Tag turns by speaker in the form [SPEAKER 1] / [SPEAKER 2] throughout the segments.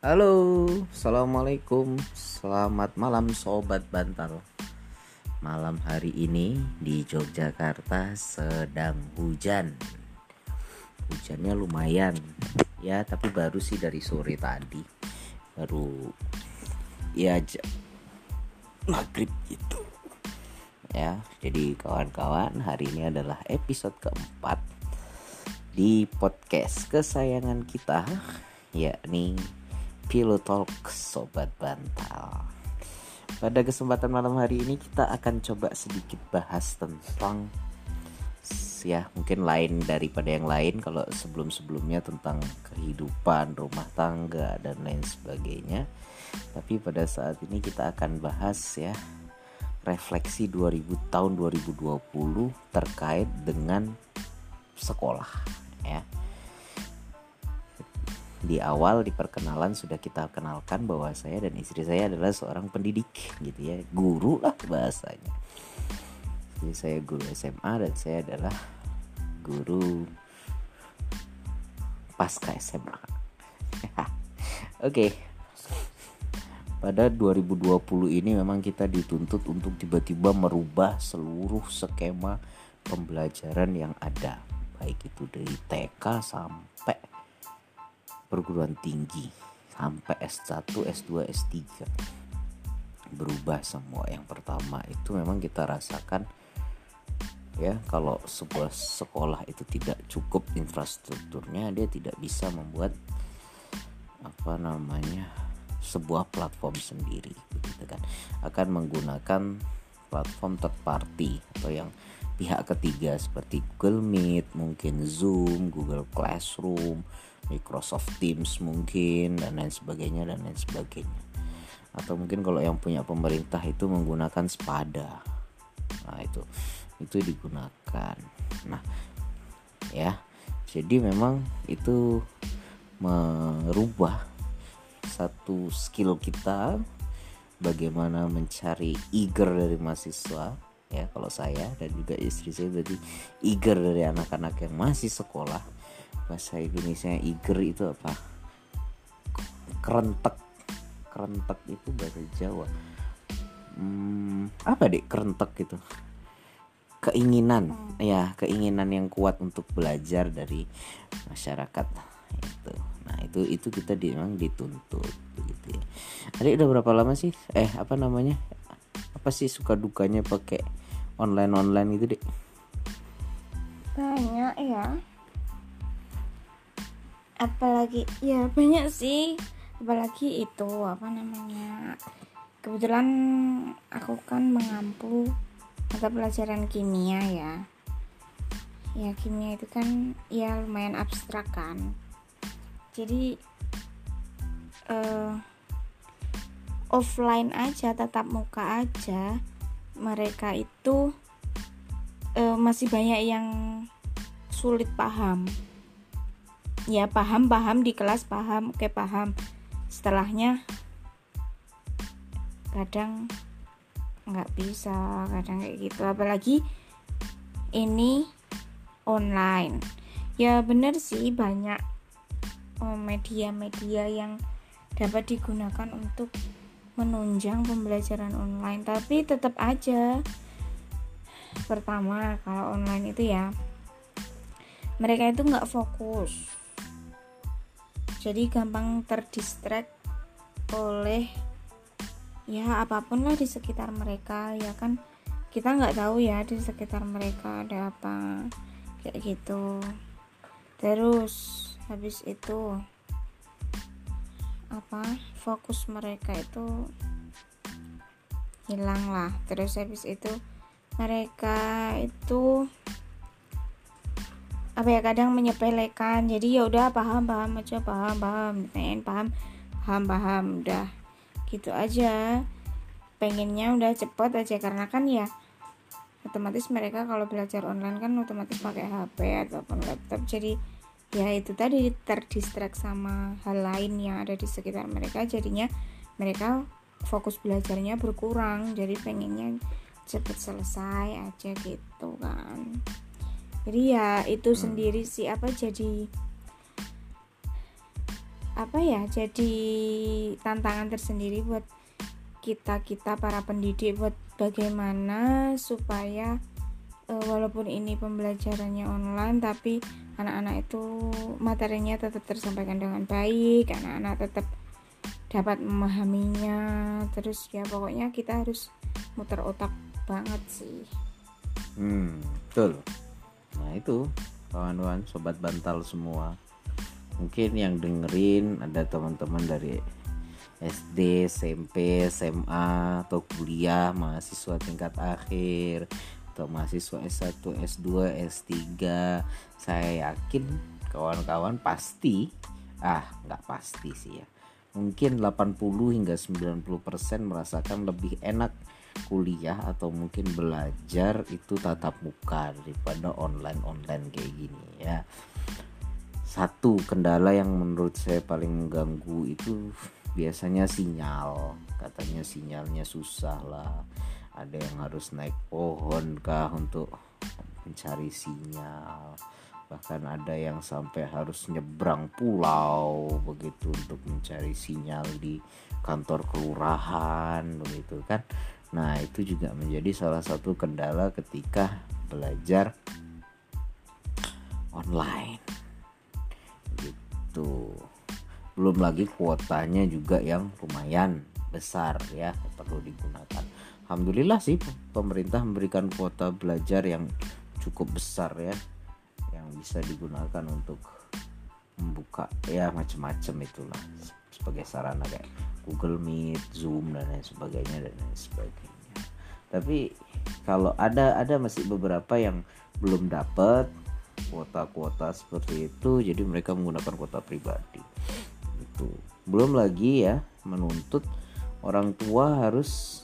[SPEAKER 1] Halo, assalamualaikum, selamat malam sobat bantal. Malam hari ini di Yogyakarta sedang hujan. Hujannya lumayan, ya tapi baru sih dari sore tadi, baru ya maghrib gitu. Ya, jadi kawan-kawan hari ini adalah episode keempat di podcast kesayangan kita yakni Pillow Talk Sobat Bantal. Pada kesempatan malam hari ini kita akan coba sedikit bahas tentang ya mungkin lain daripada yang lain kalau sebelum-sebelumnya tentang kehidupan rumah tangga dan lain sebagainya. Tapi pada saat ini kita akan bahas ya refleksi 2000 tahun 2020 terkait dengan sekolah ya di awal di perkenalan sudah kita kenalkan bahwa saya dan istri saya adalah seorang pendidik gitu ya. Guru lah bahasanya. Jadi saya guru SMA dan saya adalah guru pasca SMA oke. Okay. pada 2020 ini memang kita dituntut untuk tiba-tiba merubah seluruh skema pembelajaran yang ada. Baik itu dari TK sampai perguruan tinggi sampai S1, S2, S3 berubah semua. Yang pertama itu memang kita rasakan ya kalau sebuah sekolah itu tidak cukup infrastrukturnya dia tidak bisa membuat apa namanya sebuah platform sendiri begitu kan akan menggunakan platform third party atau yang pihak ketiga seperti Google Meet, mungkin Zoom, Google Classroom, Microsoft Teams mungkin dan lain sebagainya dan lain sebagainya. Atau mungkin kalau yang punya pemerintah itu menggunakan sepada nah itu itu digunakan. Nah ya jadi memang itu merubah satu skill kita bagaimana mencari eager dari mahasiswa ya kalau saya dan juga istri saya berarti eager dari anak-anak yang masih sekolah. Bahasa Indonesia eager itu apa? Kerentek. Kerentek itu bahasa Jawa. Hmm, apa deh kerentek itu keinginan. Hmm. ya keinginan yang kuat untuk belajar dari masyarakat. Itu. Nah itu itu kita memang dituntut gitu ya. Adik udah berapa lama sih? Eh apa namanya? Apa sih suka dukanya pakai online online itu deh
[SPEAKER 2] banyak ya. Apalagi ya banyak sih. Apalagi itu apa namanya kebetulan aku kan mengampu mata pelajaran kimia ya. Ya kimia itu kan ya lumayan abstrak kan. Jadi uh, offline aja tatap muka aja mereka itu uh, masih banyak yang sulit paham. Ya paham paham di kelas paham oke paham. Setelahnya kadang nggak bisa kadang kayak gitu. Apalagi ini online. Ya bener sih banyak oh, media-media yang dapat digunakan untuk menunjang pembelajaran online tapi tetap aja. Pertama kalau online itu ya mereka itu nggak fokus. Jadi gampang terdistract oleh ya apa pun lah di sekitar mereka ya kan? Kita nggak tahu ya di sekitar mereka ada apa kayak gitu. Terus habis itu apa fokus mereka itu hilang lah. Terus habis itu mereka itu apa ya kadang menyepelekan. Jadi ya udah paham paham aja paham paham. Pengen paham paham paham. Udah gitu aja. Pengennya udah cepet aja karena kan ya otomatis mereka kalau belajar online kan otomatis pakai HP ataupun laptop. Jadi ya itu tadi terdistrak sama hal lain yang ada di sekitar mereka. Jadinya mereka fokus belajarnya berkurang. Jadi pengennya cepet selesai aja gitu kan. Jadi ya itu hmm. sendiri sih. Apa jadi apa ya jadi tantangan tersendiri buat kita kita para pendidik buat bagaimana supaya walaupun ini pembelajarannya online tapi anak-anak itu materinya tetap tersampaikan dengan baik anak-anak tetap dapat memahaminya. Terus ya pokoknya kita harus muter otak banget sih.
[SPEAKER 1] Hmm betul. Nah itu kawan-kawan sobat bantal semua. Mungkin yang dengerin ada teman-teman dari SD, SMP, SMA atau kuliah mahasiswa tingkat akhir atau mahasiswa S1, S2, S3 saya yakin kawan-kawan pasti ah nggak pasti sih ya. Mungkin 80 hingga 90% merasakan lebih enak kuliah atau mungkin belajar itu tatap muka daripada online online kayak gini ya. Satu kendala yang menurut saya paling mengganggu itu biasanya sinyal. Katanya sinyalnya susah lah ada yang harus naik pohon kah untuk mencari sinyal? Bahkan ada yang sampai harus nyebrang pulau begitu untuk mencari sinyal di kantor kelurahan begitu kan? Nah itu juga menjadi salah satu kendala ketika belajar online. Gitu. Belum lagi kuotanya juga yang lumayan besar ya perlu digunakan Alhamdulillah sih pemerintah memberikan kuota belajar yang cukup besar ya yang bisa digunakan untuk membuka ya macam-macam itulah sebagai sarana kayak Google Meet, Zoom dan lain sebagainya dan lain sebagainya. Tapi kalau ada ada masih beberapa yang belum dapat kuota-kuota seperti itu jadi mereka menggunakan kuota pribadi itu belum lagi ya menuntut orang tua harus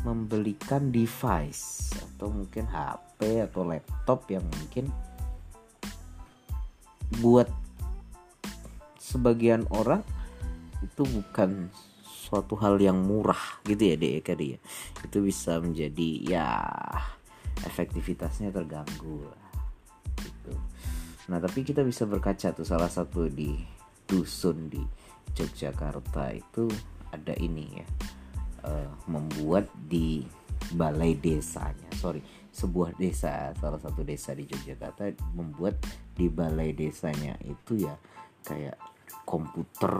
[SPEAKER 1] membelikan device atau mungkin HP atau laptop yang mungkin buat sebagian orang itu bukan suatu hal yang murah gitu ya dek ya itu bisa menjadi ya efektivitasnya terganggu gitu. Nah tapi kita bisa berkaca tuh salah satu di dusun di Yogyakarta itu ada ini ya uh, membuat di balai desanya. Sorry sebuah desa salah satu desa di Yogyakarta membuat di balai desanya itu ya kayak komputer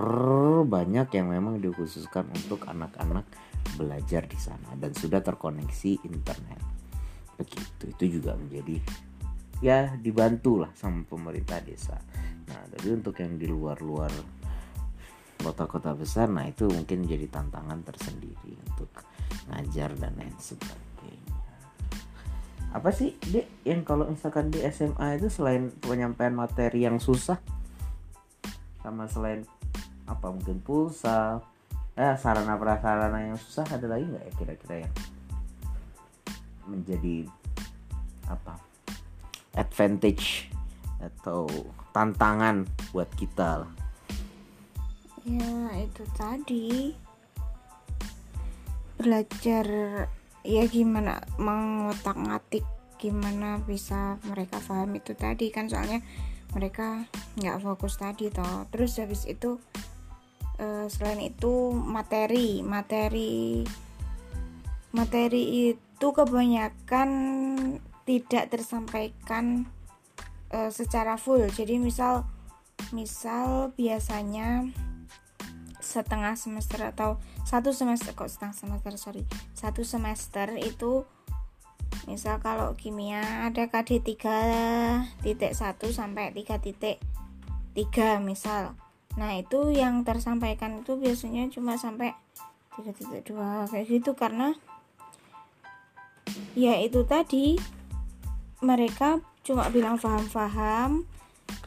[SPEAKER 1] banyak yang memang dikhususkan untuk anak-anak belajar di sana dan sudah terkoneksi internet. Begitu itu juga menjadi ya dibantu lah sama pemerintah desa. Nah jadi untuk yang di luar-luar kota-kota besar nah itu mungkin jadi tantangan tersendiri untuk ngajar dan lain sebagainya apa sih dek yang kalau misalkan di SMA itu selain penyampaian materi yang susah sama selain apa mungkin pulsa eh sarana prasarana yang susah ada lagi nggak ya kira-kira yang menjadi apa advantage atau tantangan buat kita lah.
[SPEAKER 2] Ya itu tadi. Belajar ya gimana mengotak ngatik gimana bisa mereka paham itu tadi. Kan soalnya mereka nggak fokus tadi toh. Terus habis itu eh, selain itu materi materi materi itu kebanyakan tidak tersampaikan uh, secara full. Jadi misal misal biasanya setengah semester atau satu semester kok setengah semester sorry. Satu semester itu misal kalau kimia ada KD 3.1 sampai 3.3 misal. Nah itu yang tersampaikan itu biasanya cuma sampai 3.2 kayak gitu. Karena ya itu tadi mereka cuma bilang paham-paham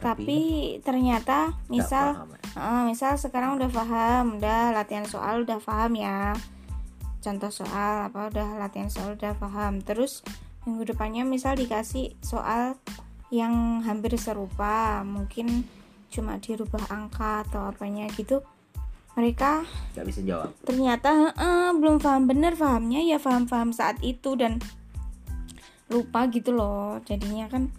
[SPEAKER 2] tapi, tapi ternyata misal paham, ya? Uh, misal sekarang udah paham udah latihan soal udah paham ya. Contoh soal apa udah latihan soal udah paham. Terus minggu depannya misal dikasih soal yang hampir serupa mungkin cuma dirubah angka atau apanya gitu mereka
[SPEAKER 1] nggak bisa jawab.
[SPEAKER 2] ternyata uh, belum paham. Bener pahamnya ya paham-paham saat itu dan lupa gitu loh. Jadinya kan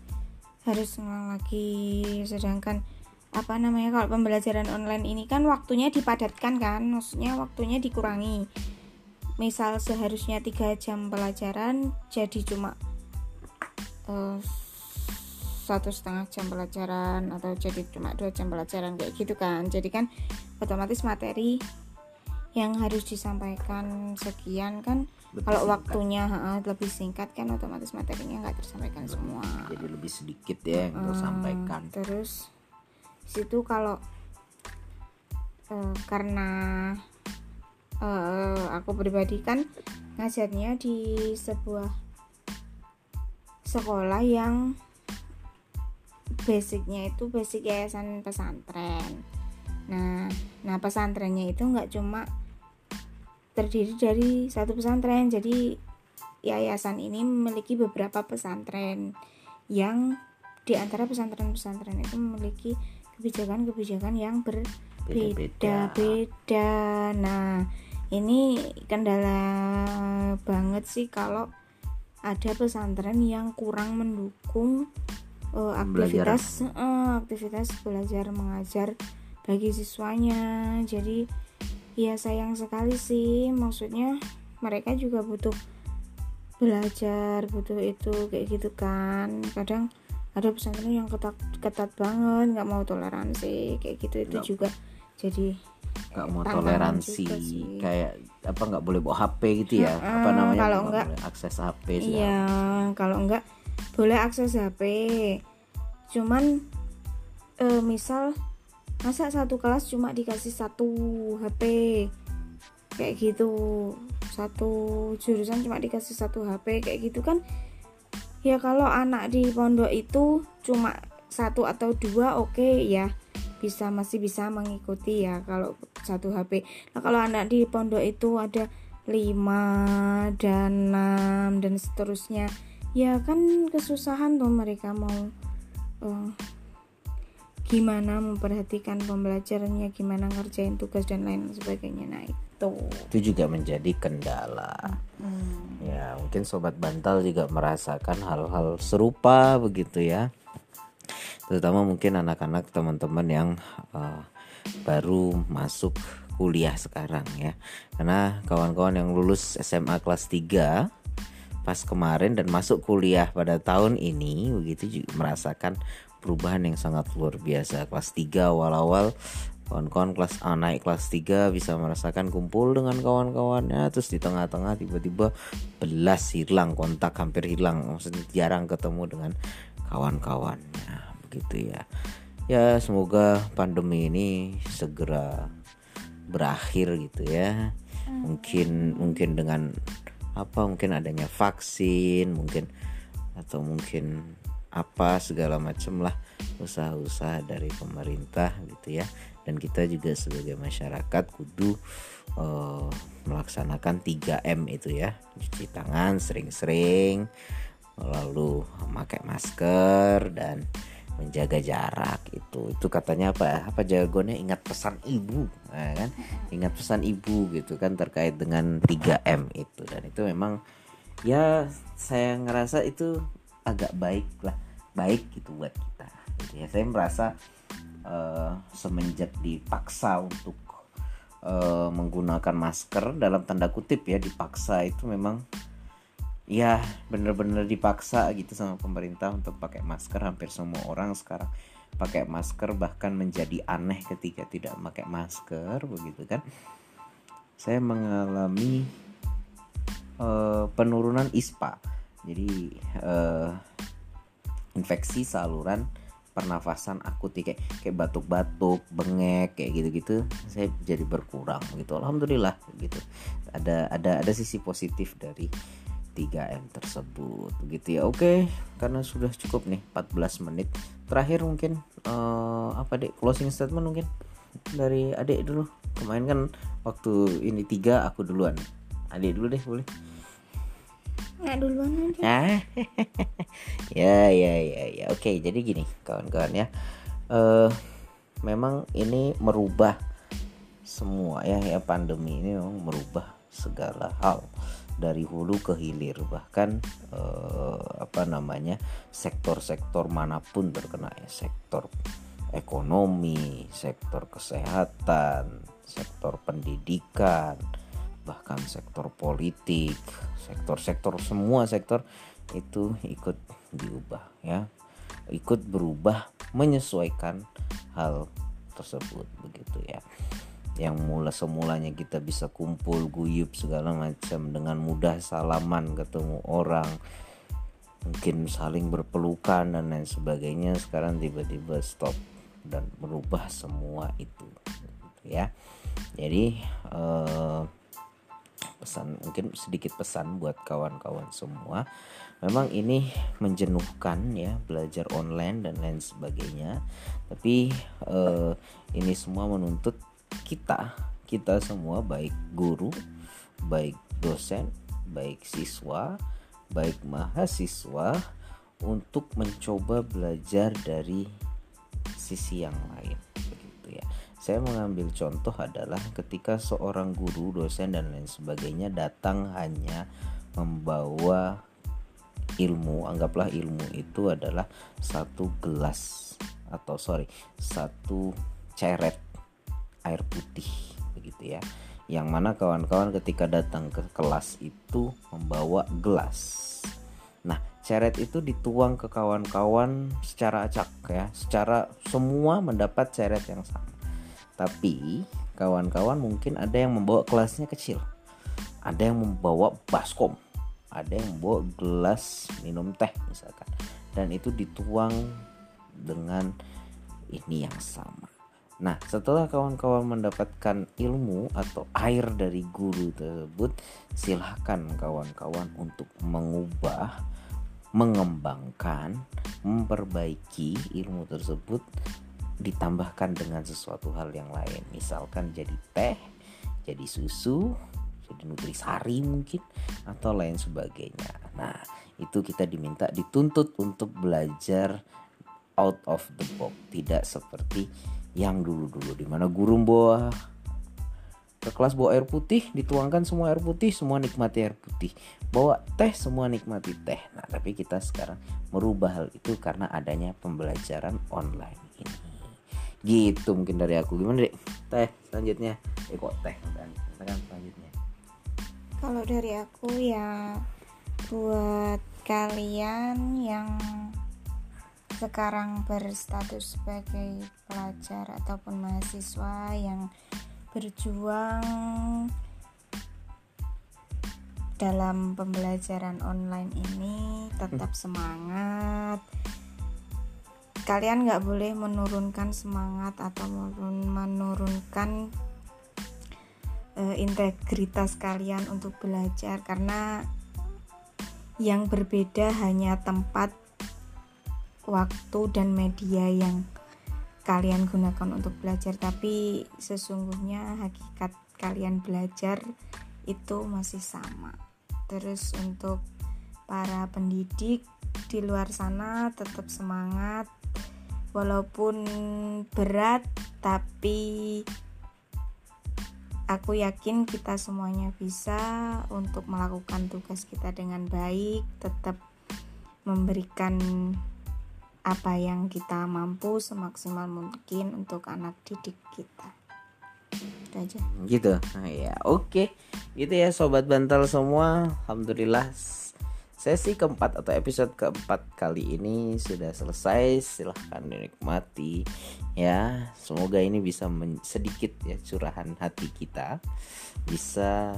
[SPEAKER 2] harus ngulang lagi sedangkan apa namanya kalau pembelajaran online ini kan waktunya dipadatkan kan maksudnya waktunya dikurangi. Misal seharusnya tiga jam pelajaran jadi cuma uh, satu setengah jam pelajaran atau jadi cuma dua jam pelajaran kayak gitu kan. Jadi kan otomatis materi yang harus disampaikan sekian kan lebih kalau singkat. waktunya uh, lebih singkat kan otomatis materinya nggak tersampaikan lebih, semua.
[SPEAKER 1] jadi lebih sedikit ya yang uh, sampaikan
[SPEAKER 2] terus situ kalau uh, karena uh, aku pribadi kan ngajarnya di sebuah sekolah yang basicnya itu basic yayasan pesantren. Nah nah pesantrennya itu nggak cuma terdiri dari satu pesantren jadi yayasan ini memiliki beberapa pesantren yang di antara pesantren-pesantren itu memiliki kebijakan-kebijakan yang berbeda-beda. Nah, ini kendala banget sih kalau ada pesantren yang kurang mendukung uh, aktivitas uh, aktivitas belajar mengajar bagi siswanya. Jadi ya sayang sekali sih maksudnya mereka juga butuh belajar butuh itu kayak gitu kan kadang ada pesantren yang ketat ketat banget nggak mau toleransi kayak gitu itu gak, juga jadi
[SPEAKER 1] nggak mau toleransi kayak apa nggak boleh bawa HP gitu ya? Hmm, apa namanya?
[SPEAKER 2] kalau enggak boleh
[SPEAKER 1] akses HP
[SPEAKER 2] iya kalau enggak boleh akses HP cuman uh, misal masa satu kelas cuma dikasih satu HP kayak gitu. Satu jurusan cuma dikasih satu HP kayak gitu kan ya kalau anak di pondok itu cuma satu atau dua oke okay, ya. Bisa masih bisa mengikuti ya kalau satu HP nah kalau anak di pondok itu ada lima dan enam dan seterusnya ya kan kesusahan tuh mereka mau uh, gimana memperhatikan pembelajarannya gimana ngerjain tugas dan lain sebagainya. Nah itu.
[SPEAKER 1] Itu juga menjadi kendala. Hmm. ya mungkin sobat bantal juga merasakan hal-hal serupa begitu ya. Terutama mungkin anak-anak teman-teman yang uh, baru masuk kuliah sekarang ya. Karena kawan-kawan yang lulus SMA kelas 3 pas kemarin dan masuk kuliah pada tahun ini begitu juga merasakan perubahan yang sangat luar biasa. Kelas 3 awal-awal kawan-kawan kelas A naik kelas 3 bisa merasakan kumpul dengan kawan-kawannya terus di tengah-tengah tiba-tiba belas hilang kontak hampir hilang. Maksudnya jarang ketemu dengan kawan-kawannya. Begitu ya. Ya semoga pandemi ini segera berakhir gitu ya. Mungkin mungkin dengan apa? Mungkin adanya vaksin mungkin atau mungkin apa segala macam lah usaha-usaha dari pemerintah gitu ya. Dan kita juga sebagai masyarakat kudu uh, melaksanakan 3M itu ya. Cuci tangan sering-sering lalu memakai masker dan menjaga jarak itu. Itu katanya apa apa jagonya ingat pesan ibu nah, kan? Ingat pesan ibu gitu kan terkait dengan 3M itu. Dan itu memang ya saya ngerasa itu agak baik lah baik gitu buat kita. Gitu ya saya merasa uh, semenjak dipaksa untuk uh, menggunakan masker dalam tanda kutip ya dipaksa itu memang ya bener-bener dipaksa gitu sama pemerintah untuk pakai masker. Hampir semua orang sekarang pakai masker bahkan menjadi aneh ketika tidak pakai masker begitu kan. Saya mengalami uh, penurunan ISPA jadi uh, infeksi saluran pernafasan akut kayak kayak batuk-batuk, bengek kayak gitu-gitu saya jadi berkurang gitu. Alhamdulillah gitu. Ada ada ada sisi positif dari 3M tersebut gitu ya. Oke, karena sudah cukup nih 14 menit. Terakhir mungkin uh, apa deh closing statement mungkin dari adik dulu. Kemarin kan waktu ini tiga aku duluan. Adik dulu deh boleh
[SPEAKER 2] nggak duluan aja
[SPEAKER 1] ya ya ya ya. Oke jadi gini kawan-kawan ya. Uh, memang ini merubah semua ya ya pandemi ini memang merubah segala hal. Dari hulu ke hilir bahkan uh, apa namanya sektor-sektor mana pun terkena ya. Sektor ekonomi, sektor kesehatan, sektor pendidikan, bahkan sektor politik, sektor-sektor semua sektor itu ikut diubah ya. Ikut berubah menyesuaikan hal tersebut begitu ya yang mula semulanya kita bisa kumpul guyup segala macam dengan mudah salaman ketemu orang mungkin saling berpelukan dan lain sebagainya sekarang tiba-tiba stop dan merubah semua itu ya jadi eh, pesan mungkin sedikit pesan buat kawan-kawan semua memang ini menjenuhkan ya belajar online dan lain sebagainya tapi eh, ini semua menuntut kita kita semua baik guru baik dosen baik siswa baik mahasiswa untuk mencoba belajar dari sisi yang lain. Saya mengambil contoh adalah ketika seorang guru, dosen dan lain sebagainya datang hanya membawa ilmu, anggaplah ilmu itu adalah satu gelas atau sorry, satu ceret air putih begitu ya yang mana kawan-kawan ketika datang ke kelas itu membawa gelas. Nah, ceret itu dituang ke kawan-kawan secara acak ya, secara semua mendapat ceret yang sama. Tapi kawan-kawan mungkin ada yang membawa gelasnya kecil, ada yang membawa baskom, ada yang membawa gelas minum teh misalkan, dan itu dituang dengan ini yang sama. Nah, setelah kawan-kawan mendapatkan ilmu atau air dari guru tersebut, silahkan kawan-kawan untuk mengubah, mengembangkan, memperbaiki ilmu tersebut, ditambahkan dengan sesuatu hal yang lain. Misalkan jadi teh, jadi susu, jadi nutrisari mungkin, atau lain sebagainya. Nah, itu kita diminta dituntut untuk belajar out of the box, tidak seperti yang dulu-dulu di mana guru bawa ke kelas bawa air putih dituangkan semua air putih semua nikmati air putih bawa teh semua nikmati teh nah tapi kita sekarang merubah hal itu karena adanya pembelajaran online gitu mungkin dari aku. Gimana dek? Teh selanjutnya. Eh kok teh? Kan selanjutnya.
[SPEAKER 2] Kalau dari aku ya buat kalian yang sekarang berstatus sebagai pelajar ataupun mahasiswa yang berjuang dalam pembelajaran online ini tetap hmm. semangat kalian nggak boleh menurunkan semangat atau menurunkan uh, integritas kalian untuk belajar. Karena yang berbeda hanya tempat waktu dan media yang kalian gunakan untuk belajar. Tapi sesungguhnya hakikat kalian belajar itu masih sama. Terus untuk para pendidik di luar sana tetap semangat walaupun berat tapi aku yakin kita semuanya bisa untuk melakukan tugas kita dengan baik tetap memberikan apa yang kita mampu semaksimal mungkin untuk anak didik kita. Itu aja.
[SPEAKER 1] Gitu. Nah, ya oke. Okay. gitu ya sobat bantal semua. Alhamdulillah sesi keempat atau episode keempat kali ini sudah selesai silahkan dinikmati ya. Semoga ini bisa sedikit ya curahan hati kita bisa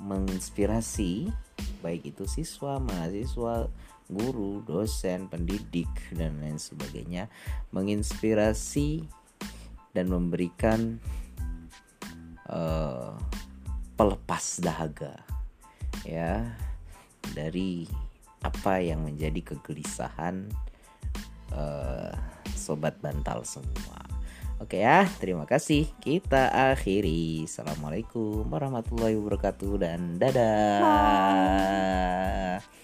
[SPEAKER 1] menginspirasi baik itu siswa mahasiswa guru, dosen, pendidik dan lain sebagainya menginspirasi dan memberikan uh, pelepas dahaga ya dari apa yang menjadi kegelisahan uh, sobat bantal semua. Oke ya, terima kasih. Kita akhiri. Assalamualaikum warahmatullahi wabarakatuh dan dadah. Bye.